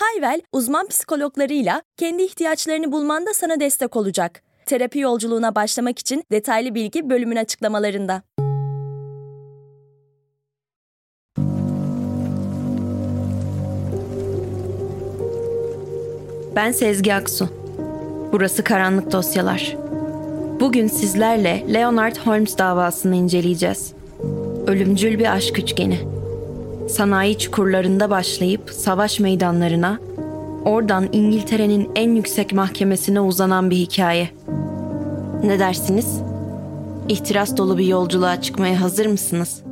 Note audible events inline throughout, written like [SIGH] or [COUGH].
Hayvel, uzman psikologlarıyla kendi ihtiyaçlarını bulmanda sana destek olacak. Terapi yolculuğuna başlamak için detaylı bilgi bölümün açıklamalarında. Ben Sezgi Aksu. Burası Karanlık Dosyalar. Bugün sizlerle Leonard Holmes davasını inceleyeceğiz. Ölümcül bir aşk üçgeni. Sanayi çukurlarında başlayıp savaş meydanlarına, oradan İngiltere'nin en yüksek mahkemesine uzanan bir hikaye. Ne dersiniz? İhtiras dolu bir yolculuğa çıkmaya hazır mısınız?''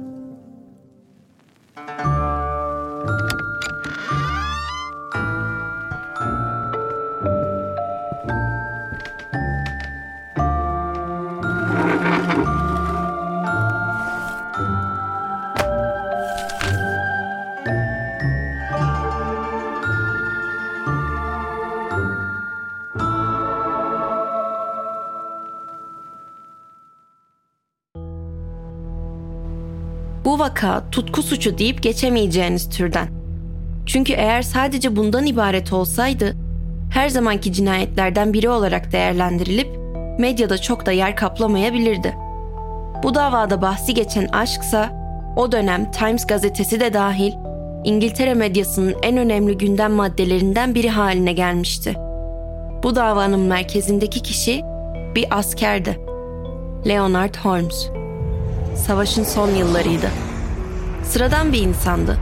Vaka tutku suçu deyip geçemeyeceğiniz türden. Çünkü eğer sadece bundan ibaret olsaydı, her zamanki cinayetlerden biri olarak değerlendirilip medyada çok da yer kaplamayabilirdi. Bu davada bahsi geçen aşksa o dönem Times gazetesi de dahil İngiltere medyasının en önemli gündem maddelerinden biri haline gelmişti. Bu davanın merkezindeki kişi bir askerdi. Leonard Holmes savaşın son yıllarıydı. Sıradan bir insandı.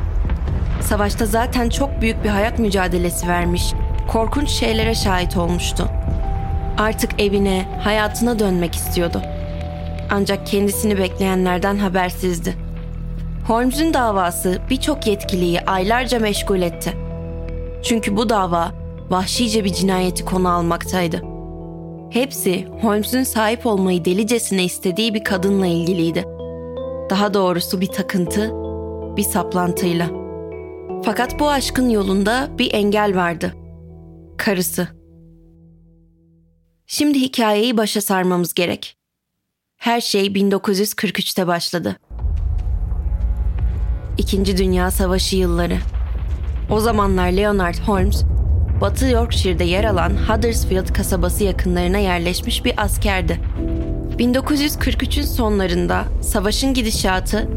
Savaşta zaten çok büyük bir hayat mücadelesi vermiş, korkunç şeylere şahit olmuştu. Artık evine, hayatına dönmek istiyordu. Ancak kendisini bekleyenlerden habersizdi. Holmes'un davası birçok yetkiliyi aylarca meşgul etti. Çünkü bu dava vahşice bir cinayeti konu almaktaydı. Hepsi Holmes'un sahip olmayı delicesine istediği bir kadınla ilgiliydi. Daha doğrusu bir takıntı, bir saplantıyla. Fakat bu aşkın yolunda bir engel vardı. Karısı. Şimdi hikayeyi başa sarmamız gerek. Her şey 1943'te başladı. İkinci Dünya Savaşı yılları. O zamanlar Leonard Holmes, Batı Yorkshire'de yer alan Huddersfield kasabası yakınlarına yerleşmiş bir askerdi. 1943'ün sonlarında savaşın gidişatı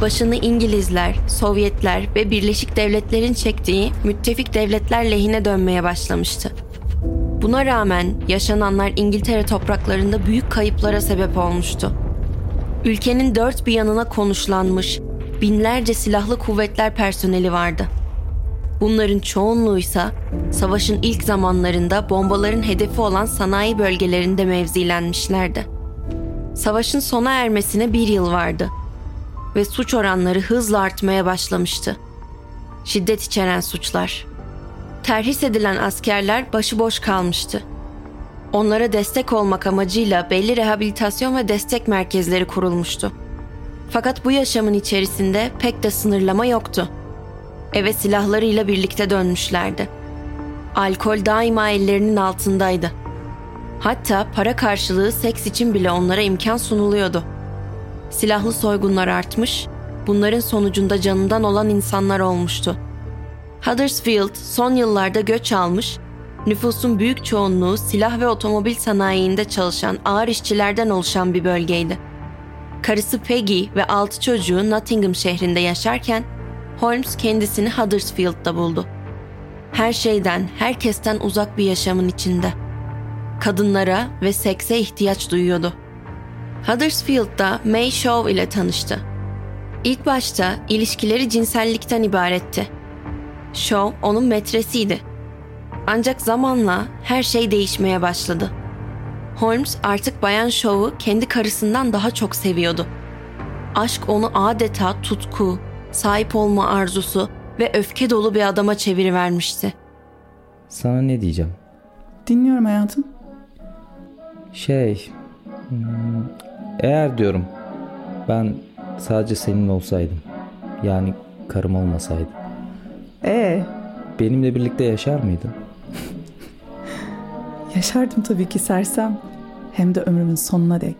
başını İngilizler, Sovyetler ve Birleşik Devletler'in çektiği müttefik devletler lehine dönmeye başlamıştı. Buna rağmen yaşananlar İngiltere topraklarında büyük kayıplara sebep olmuştu. Ülkenin dört bir yanına konuşlanmış binlerce silahlı kuvvetler personeli vardı. Bunların çoğunluğu ise savaşın ilk zamanlarında bombaların hedefi olan sanayi bölgelerinde mevzilenmişlerdi. Savaşın sona ermesine bir yıl vardı ve suç oranları hızla artmaya başlamıştı. Şiddet içeren suçlar. Terhis edilen askerler başıboş kalmıştı. Onlara destek olmak amacıyla belli rehabilitasyon ve destek merkezleri kurulmuştu. Fakat bu yaşamın içerisinde pek de sınırlama yoktu. Eve silahlarıyla birlikte dönmüşlerdi. Alkol daima ellerinin altındaydı. Hatta para karşılığı seks için bile onlara imkan sunuluyordu. Silahlı soygunlar artmış, bunların sonucunda canından olan insanlar olmuştu. Huddersfield son yıllarda göç almış, nüfusun büyük çoğunluğu silah ve otomobil sanayiinde çalışan ağır işçilerden oluşan bir bölgeydi. Karısı Peggy ve altı çocuğu Nottingham şehrinde yaşarken Holmes kendisini Huddersfield'da buldu. Her şeyden, herkesten uzak bir yaşamın içinde.'' kadınlara ve sekse ihtiyaç duyuyordu. Huddersfield'da May Shaw ile tanıştı. İlk başta ilişkileri cinsellikten ibaretti. Shaw onun metresiydi. Ancak zamanla her şey değişmeye başladı. Holmes artık Bayan Shaw'u kendi karısından daha çok seviyordu. Aşk onu adeta tutku, sahip olma arzusu ve öfke dolu bir adama çevirivermişti. Sana ne diyeceğim? Dinliyorum hayatım. Şey, hmm, eğer diyorum ben sadece senin olsaydım. Yani karım olmasaydı. Ee, Benimle birlikte yaşar mıydın? [LAUGHS] yaşardım tabii ki sersem. Hem de ömrümün sonuna dek.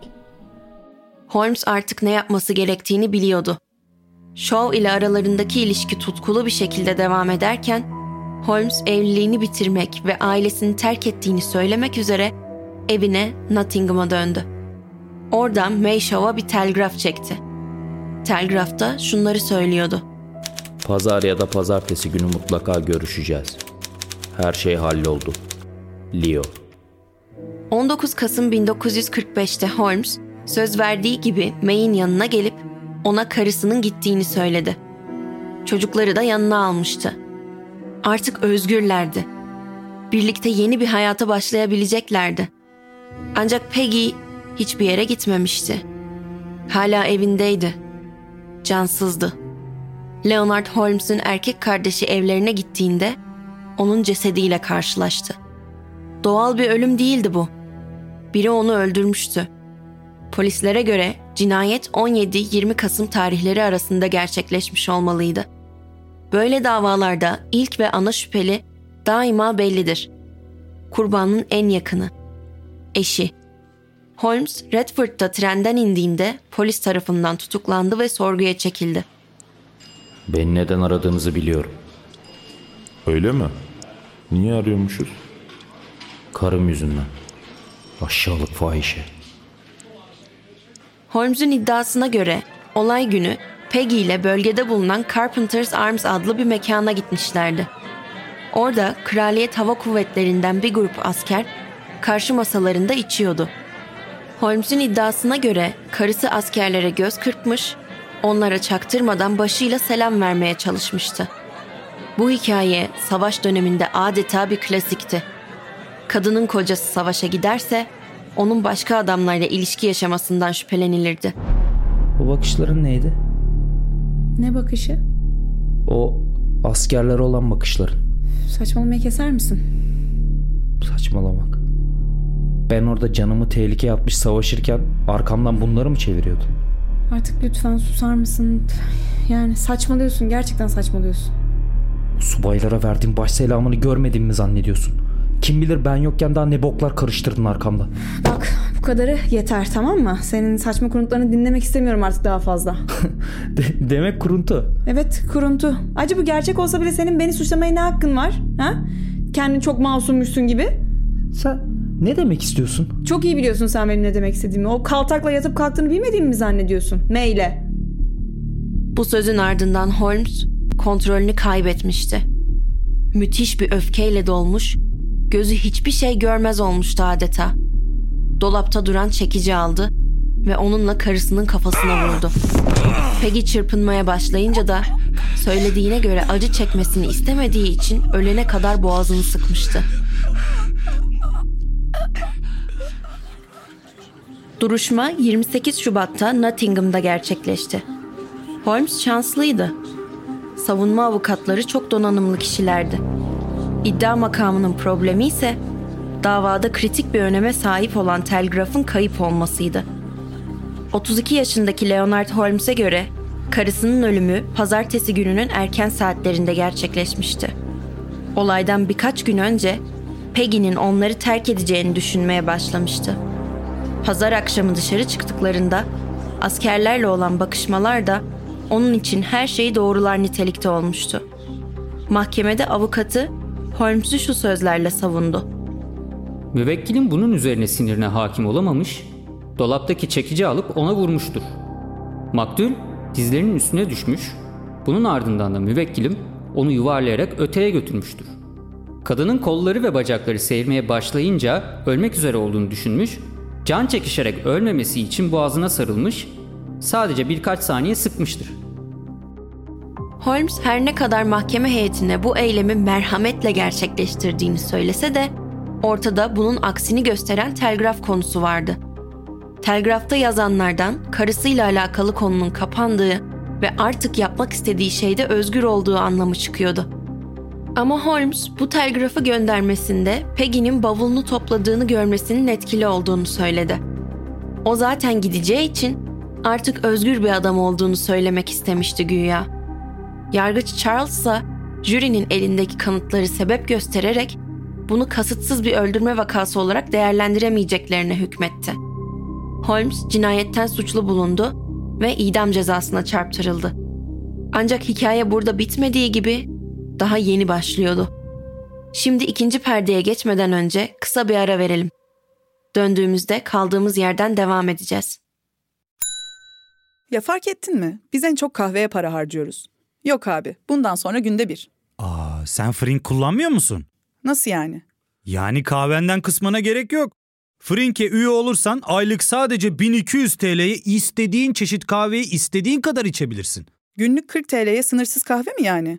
Holmes artık ne yapması gerektiğini biliyordu. Shaw ile aralarındaki ilişki tutkulu bir şekilde devam ederken, Holmes evliliğini bitirmek ve ailesini terk ettiğini söylemek üzere evine Nottingham'a döndü. Oradan Mayshaw'a bir telgraf çekti. Telgrafta şunları söylüyordu. Pazar ya da pazartesi günü mutlaka görüşeceğiz. Her şey halloldu. Leo. 19 Kasım 1945'te Holmes söz verdiği gibi May'in yanına gelip ona karısının gittiğini söyledi. Çocukları da yanına almıştı. Artık özgürlerdi. Birlikte yeni bir hayata başlayabileceklerdi. Ancak Peggy hiçbir yere gitmemişti. Hala evindeydi. Cansızdı. Leonard Holmes'un erkek kardeşi evlerine gittiğinde onun cesediyle karşılaştı. Doğal bir ölüm değildi bu. Biri onu öldürmüştü. Polislere göre cinayet 17-20 Kasım tarihleri arasında gerçekleşmiş olmalıydı. Böyle davalarda ilk ve ana şüpheli daima bellidir. Kurbanın en yakını, eşi. Holmes, Redford'da trenden indiğinde polis tarafından tutuklandı ve sorguya çekildi. Beni neden aradığınızı biliyorum. Öyle mi? Niye arıyormuşuz? Karım yüzünden. Aşağılık fahişe. Holmes'un iddiasına göre olay günü Peggy ile bölgede bulunan Carpenter's Arms adlı bir mekana gitmişlerdi. Orada Kraliyet Hava Kuvvetleri'nden bir grup asker karşı masalarında içiyordu. Holmes'un iddiasına göre karısı askerlere göz kırpmış, onlara çaktırmadan başıyla selam vermeye çalışmıştı. Bu hikaye savaş döneminde adeta bir klasikti. Kadının kocası savaşa giderse onun başka adamlarla ilişki yaşamasından şüphelenilirdi. O bakışların neydi? Ne bakışı? O askerlere olan bakışların. Saçmalamayı keser misin? Saçmalamak. Ben orada canımı tehlikeye atmış savaşırken arkamdan bunları mı çeviriyordun? Artık lütfen susar mısın? Yani saçmalıyorsun. Gerçekten saçmalıyorsun. Subaylara verdiğin baş selamını görmedin mi zannediyorsun? Kim bilir ben yokken daha ne boklar karıştırdın arkamda. Bak bu kadarı yeter tamam mı? Senin saçma kuruntularını dinlemek istemiyorum artık daha fazla. [LAUGHS] De- demek kuruntu. Evet kuruntu. Acı bu gerçek olsa bile senin beni suçlamaya ne hakkın var? Ha? Kendin çok masummuşsun gibi. Sen ne demek istiyorsun? Çok iyi biliyorsun sen benim ne demek istediğimi. O kaltakla yatıp kalktığını bilmediğimi mi zannediyorsun? Meyle. Bu sözün ardından Holmes kontrolünü kaybetmişti. Müthiş bir öfkeyle dolmuş, gözü hiçbir şey görmez olmuştu adeta. Dolapta duran çekici aldı ve onunla karısının kafasına vurdu. Peggy çırpınmaya başlayınca da söylediğine göre acı çekmesini istemediği için ölene kadar boğazını sıkmıştı. Duruşma 28 Şubat'ta Nottingham'da gerçekleşti. Holmes şanslıydı. Savunma avukatları çok donanımlı kişilerdi. İddia makamının problemi ise davada kritik bir öneme sahip olan telgrafın kayıp olmasıydı. 32 yaşındaki Leonard Holmes'e göre karısının ölümü pazartesi gününün erken saatlerinde gerçekleşmişti. Olaydan birkaç gün önce Peggy'nin onları terk edeceğini düşünmeye başlamıştı. Pazar akşamı dışarı çıktıklarında askerlerle olan bakışmalar da onun için her şeyi doğrular nitelikte olmuştu. Mahkemede avukatı Holmes'u şu sözlerle savundu. Müvekkilin bunun üzerine sinirine hakim olamamış, dolaptaki çekici alıp ona vurmuştur. Maktul dizlerinin üstüne düşmüş, bunun ardından da müvekkilim onu yuvarlayarak öteye götürmüştür. Kadının kolları ve bacakları seyirmeye başlayınca ölmek üzere olduğunu düşünmüş, can çekişerek ölmemesi için boğazına sarılmış, sadece birkaç saniye sıkmıştır. Holmes her ne kadar mahkeme heyetine bu eylemi merhametle gerçekleştirdiğini söylese de ortada bunun aksini gösteren telgraf konusu vardı. Telgrafta yazanlardan karısıyla alakalı konunun kapandığı ve artık yapmak istediği şeyde özgür olduğu anlamı çıkıyordu. Ama Holmes bu telgrafı göndermesinde Peggy'nin bavulunu topladığını görmesinin etkili olduğunu söyledi. O zaten gideceği için artık özgür bir adam olduğunu söylemek istemişti güya. Yargıç Charles ise jürinin elindeki kanıtları sebep göstererek bunu kasıtsız bir öldürme vakası olarak değerlendiremeyeceklerine hükmetti. Holmes cinayetten suçlu bulundu ve idam cezasına çarptırıldı. Ancak hikaye burada bitmediği gibi daha yeni başlıyordu. Şimdi ikinci perdeye geçmeden önce kısa bir ara verelim. Döndüğümüzde kaldığımız yerden devam edeceğiz. Ya fark ettin mi? Biz en çok kahveye para harcıyoruz. Yok abi, bundan sonra günde bir. Aa, sen Frink kullanmıyor musun? Nasıl yani? Yani kahvenden kısmına gerek yok. Frink'e üye olursan aylık sadece 1200 TL'ye istediğin çeşit kahveyi istediğin kadar içebilirsin. Günlük 40 TL'ye sınırsız kahve mi yani?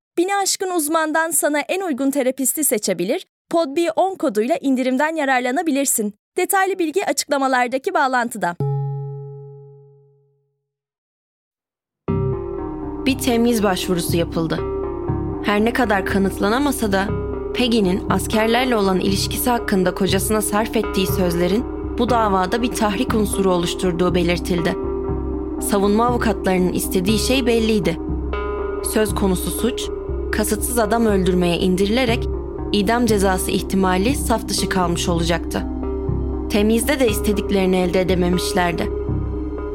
Bini aşkın uzmandan sana en uygun terapisti seçebilir, podb10 koduyla indirimden yararlanabilirsin. Detaylı bilgi açıklamalardaki bağlantıda. Bir temiz başvurusu yapıldı. Her ne kadar kanıtlanamasa da Peggy'nin askerlerle olan ilişkisi hakkında kocasına sarf ettiği sözlerin bu davada bir tahrik unsuru oluşturduğu belirtildi. Savunma avukatlarının istediği şey belliydi. Söz konusu suç, kasıtsız adam öldürmeye indirilerek idam cezası ihtimali saf dışı kalmış olacaktı. Temizde de istediklerini elde edememişlerdi.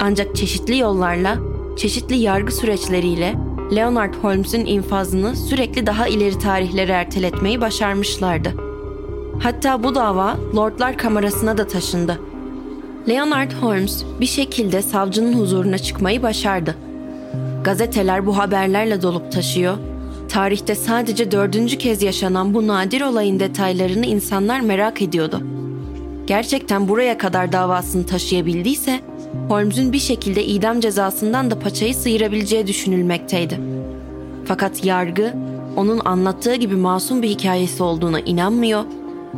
Ancak çeşitli yollarla, çeşitli yargı süreçleriyle Leonard Holmes'un infazını sürekli daha ileri tarihlere erteletmeyi başarmışlardı. Hatta bu dava Lordlar Kamerası'na da taşındı. Leonard Holmes bir şekilde savcının huzuruna çıkmayı başardı. Gazeteler bu haberlerle dolup taşıyor. Tarihte sadece dördüncü kez yaşanan bu nadir olayın detaylarını insanlar merak ediyordu. Gerçekten buraya kadar davasını taşıyabildiyse Holmes'un bir şekilde idam cezasından da paçayı sıyırabileceği düşünülmekteydi. Fakat yargı onun anlattığı gibi masum bir hikayesi olduğuna inanmıyor.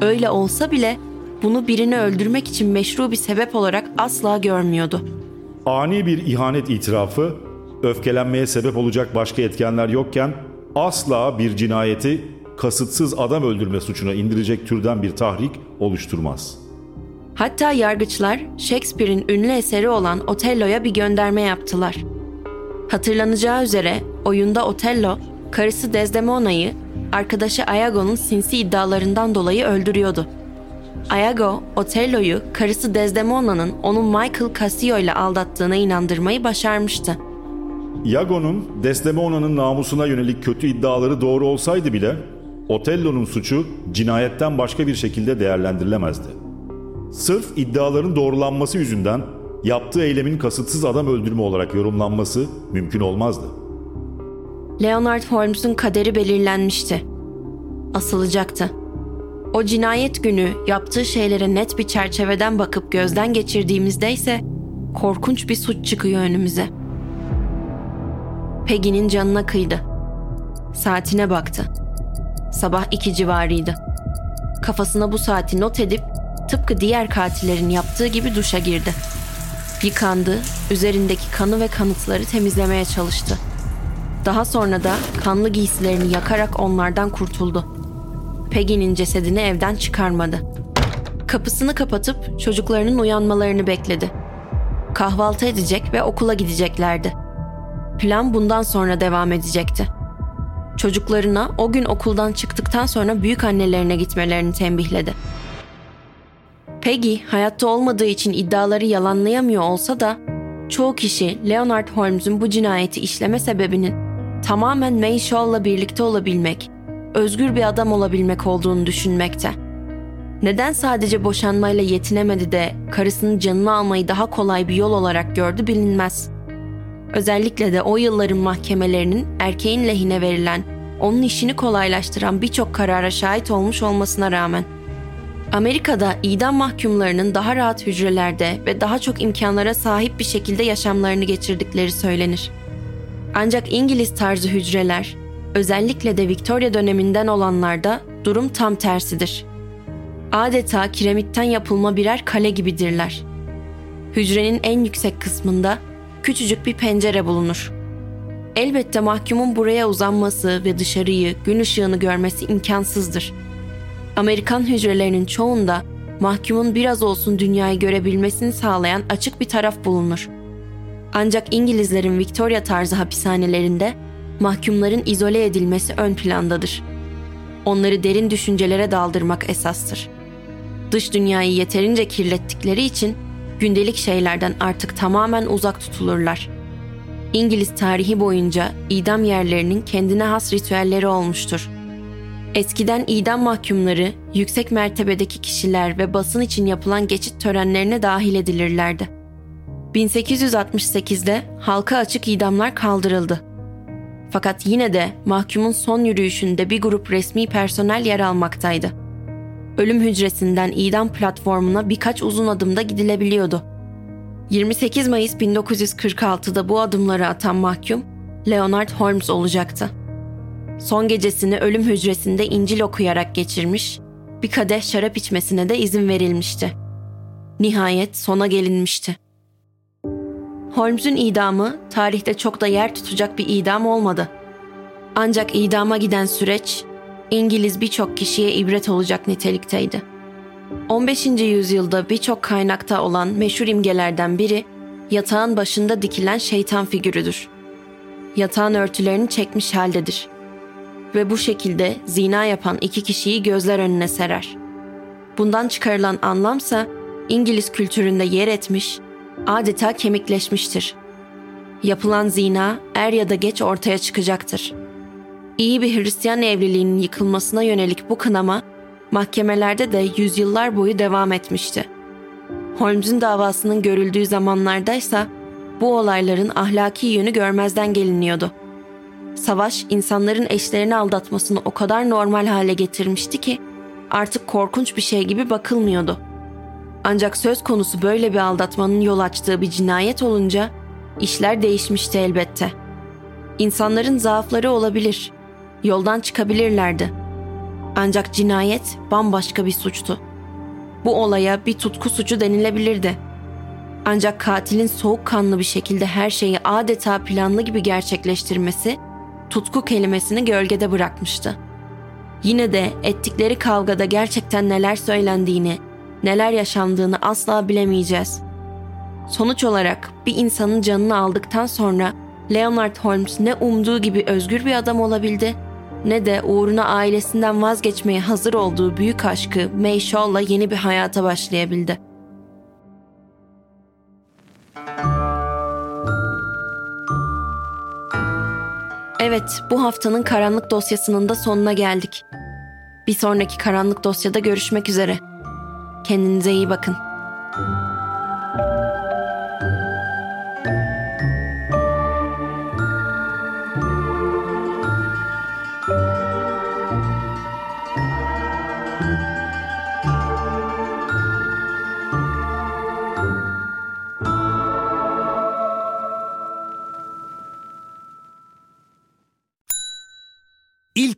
Öyle olsa bile bunu birini öldürmek için meşru bir sebep olarak asla görmüyordu. Ani bir ihanet itirafı, öfkelenmeye sebep olacak başka etkenler yokken asla bir cinayeti kasıtsız adam öldürme suçuna indirecek türden bir tahrik oluşturmaz.'' Hatta yargıçlar Shakespeare'in ünlü eseri olan Otello'ya bir gönderme yaptılar. Hatırlanacağı üzere oyunda Otello, karısı Desdemona'yı arkadaşı Iago'nun sinsi iddialarından dolayı öldürüyordu. Iago, Otello'yu karısı Desdemona'nın onu Michael Cassio ile aldattığına inandırmayı başarmıştı. Iago'nun Desdemona'nın namusuna yönelik kötü iddiaları doğru olsaydı bile Otello'nun suçu cinayetten başka bir şekilde değerlendirilemezdi. Sırf iddiaların doğrulanması yüzünden yaptığı eylemin kasıtsız adam öldürme olarak yorumlanması mümkün olmazdı. Leonard Holmes'un kaderi belirlenmişti. Asılacaktı. O cinayet günü yaptığı şeylere net bir çerçeveden bakıp gözden geçirdiğimizde ise korkunç bir suç çıkıyor önümüze. Peggy'nin canına kıydı. Saatine baktı. Sabah iki civarıydı. Kafasına bu saati not edip tıpkı diğer katillerin yaptığı gibi duşa girdi. Yıkandı, üzerindeki kanı ve kanıtları temizlemeye çalıştı. Daha sonra da kanlı giysilerini yakarak onlardan kurtuldu. Peggy'nin cesedini evden çıkarmadı. Kapısını kapatıp çocuklarının uyanmalarını bekledi. Kahvaltı edecek ve okula gideceklerdi. Plan bundan sonra devam edecekti. Çocuklarına o gün okuldan çıktıktan sonra büyük annelerine gitmelerini tembihledi. Peggy hayatta olmadığı için iddiaları yalanlayamıyor olsa da çoğu kişi Leonard Holmes'un bu cinayeti işleme sebebinin tamamen May Shaw'la birlikte olabilmek, özgür bir adam olabilmek olduğunu düşünmekte. Neden sadece boşanmayla yetinemedi de karısının canını almayı daha kolay bir yol olarak gördü bilinmez. Özellikle de o yılların mahkemelerinin erkeğin lehine verilen onun işini kolaylaştıran birçok karara şahit olmuş olmasına rağmen. Amerika'da idam mahkumlarının daha rahat hücrelerde ve daha çok imkanlara sahip bir şekilde yaşamlarını geçirdikleri söylenir. Ancak İngiliz tarzı hücreler, özellikle de Victoria döneminden olanlarda durum tam tersidir. Adeta kiremitten yapılma birer kale gibidirler. Hücrenin en yüksek kısmında küçücük bir pencere bulunur. Elbette mahkumun buraya uzanması ve dışarıyı, gün ışığını görmesi imkansızdır. Amerikan hücrelerinin çoğunda mahkumun biraz olsun dünyayı görebilmesini sağlayan açık bir taraf bulunur. Ancak İngilizlerin Victoria tarzı hapishanelerinde mahkumların izole edilmesi ön plandadır. Onları derin düşüncelere daldırmak esastır. Dış dünyayı yeterince kirlettikleri için gündelik şeylerden artık tamamen uzak tutulurlar. İngiliz tarihi boyunca idam yerlerinin kendine has ritüelleri olmuştur. Eskiden idam mahkumları yüksek mertebedeki kişiler ve basın için yapılan geçit törenlerine dahil edilirlerdi. 1868'de halka açık idamlar kaldırıldı. Fakat yine de mahkumun son yürüyüşünde bir grup resmi personel yer almaktaydı. Ölüm hücresinden idam platformuna birkaç uzun adımda gidilebiliyordu. 28 Mayıs 1946'da bu adımları atan mahkum Leonard Holmes olacaktı. Son gecesini ölüm hücresinde İncil okuyarak geçirmiş, bir kadeh şarap içmesine de izin verilmişti. Nihayet sona gelinmişti. Holmes'un idamı tarihte çok da yer tutacak bir idam olmadı. Ancak idama giden süreç İngiliz birçok kişiye ibret olacak nitelikteydi. 15. yüzyılda birçok kaynakta olan meşhur imgelerden biri yatağın başında dikilen şeytan figürüdür. Yatağın örtülerini çekmiş haldedir ve bu şekilde zina yapan iki kişiyi gözler önüne serer. Bundan çıkarılan anlamsa İngiliz kültüründe yer etmiş, adeta kemikleşmiştir. Yapılan zina er ya da geç ortaya çıkacaktır. İyi bir Hristiyan evliliğinin yıkılmasına yönelik bu kınama mahkemelerde de yüzyıllar boyu devam etmişti. Holmes'un davasının görüldüğü zamanlardaysa bu olayların ahlaki yönü görmezden geliniyordu. Savaş insanların eşlerini aldatmasını o kadar normal hale getirmişti ki artık korkunç bir şey gibi bakılmıyordu. Ancak söz konusu böyle bir aldatmanın yol açtığı bir cinayet olunca işler değişmişti elbette. İnsanların zaafları olabilir, yoldan çıkabilirlerdi. Ancak cinayet bambaşka bir suçtu. Bu olaya bir tutku suçu denilebilirdi. Ancak katilin soğukkanlı bir şekilde her şeyi adeta planlı gibi gerçekleştirmesi tutku kelimesini gölgede bırakmıştı. Yine de ettikleri kavgada gerçekten neler söylendiğini, neler yaşandığını asla bilemeyeceğiz. Sonuç olarak bir insanın canını aldıktan sonra Leonard Holmes ne umduğu gibi özgür bir adam olabildi ne de uğruna ailesinden vazgeçmeye hazır olduğu büyük aşkı May yeni bir hayata başlayabildi. Evet, bu haftanın karanlık dosyasının da sonuna geldik. Bir sonraki karanlık dosyada görüşmek üzere. Kendinize iyi bakın.